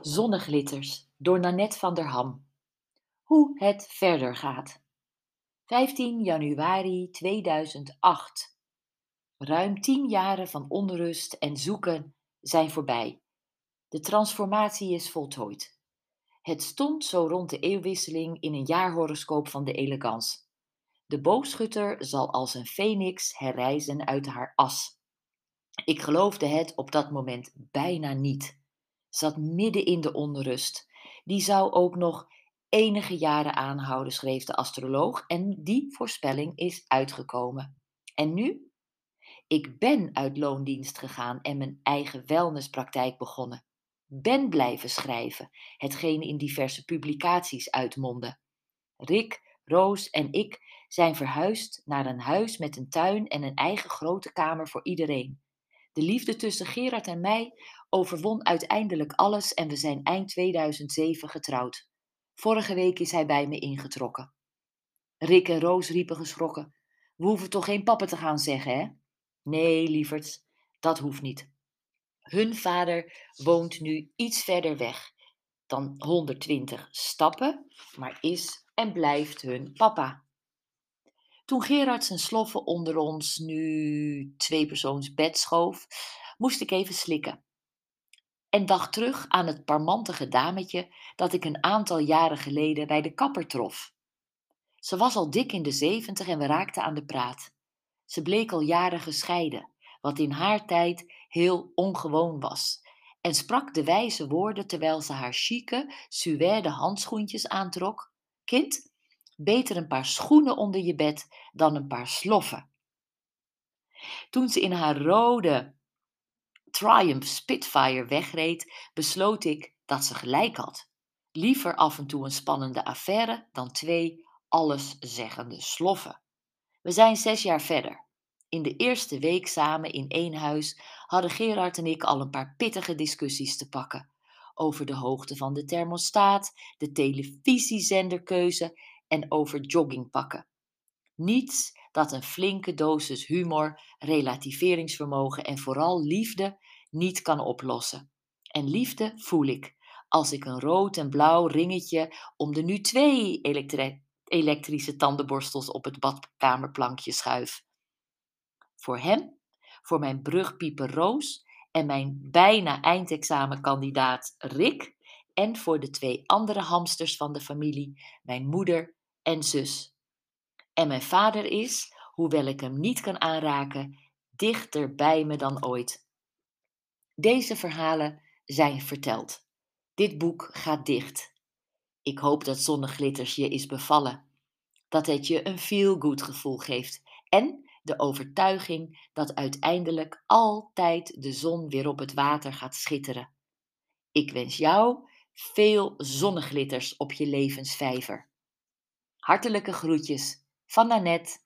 Zonneglitters door Nanette van der Ham. Hoe het verder gaat. 15 januari 2008. Ruim 10 jaren van onrust en zoeken zijn voorbij. De transformatie is voltooid. Het stond zo rond de eeuwwisseling in een jaarhoroscoop van de elegance. De boogschutter zal als een phoenix herrijzen uit haar as. Ik geloofde het op dat moment bijna niet zat midden in de onrust. Die zou ook nog enige jaren aanhouden, schreef de astroloog, en die voorspelling is uitgekomen. En nu? Ik ben uit loondienst gegaan en mijn eigen wellnesspraktijk begonnen. Ben blijven schrijven, hetgeen in diverse publicaties uitmondde. Rick, Roos en ik zijn verhuisd naar een huis met een tuin en een eigen grote kamer voor iedereen. De liefde tussen Gerard en mij overwon uiteindelijk alles en we zijn eind 2007 getrouwd. Vorige week is hij bij me ingetrokken. Rick en Roos riepen geschrokken. We hoeven toch geen papa te gaan zeggen, hè? Nee, lieverds, dat hoeft niet. Hun vader woont nu iets verder weg dan 120 stappen, maar is en blijft hun papa. Toen Gerard zijn sloffen onder ons nu twee persoons bed schoof, moest ik even slikken en dacht terug aan het parmantige dametje dat ik een aantal jaren geleden bij de kapper trof. Ze was al dik in de zeventig en we raakten aan de praat. Ze bleek al jaren gescheiden, wat in haar tijd heel ongewoon was, en sprak de wijze woorden terwijl ze haar chique, suède handschoentjes aantrok. Kind, beter een paar schoenen onder je bed dan een paar sloffen. Toen ze in haar rode Triumph Spitfire wegreed, besloot ik dat ze gelijk had. Liever af en toe een spannende affaire dan twee alleszeggende sloffen. We zijn zes jaar verder. In de eerste week samen in één huis hadden Gerard en ik al een paar pittige discussies te pakken. Over de hoogte van de thermostaat, de televisiezenderkeuze en over joggingpakken. Niets dat een flinke dosis humor, relativeringsvermogen en vooral liefde niet kan oplossen. En liefde voel ik als ik een rood en blauw ringetje om de nu twee elektrische tandenborstels op het badkamerplankje schuif. Voor hem, voor mijn brugpieper Roos en mijn bijna eindexamenkandidaat Rick en voor de twee andere hamsters van de familie, mijn moeder en zus. En mijn vader is, hoewel ik hem niet kan aanraken, dichter bij me dan ooit. Deze verhalen zijn verteld. Dit boek gaat dicht. Ik hoop dat Zonneglitters je is bevallen. Dat het je een feel-good gevoel geeft. En de overtuiging dat uiteindelijk altijd de zon weer op het water gaat schitteren. Ik wens jou veel zonneglitters op je levensvijver. Hartelijke groetjes van Nanette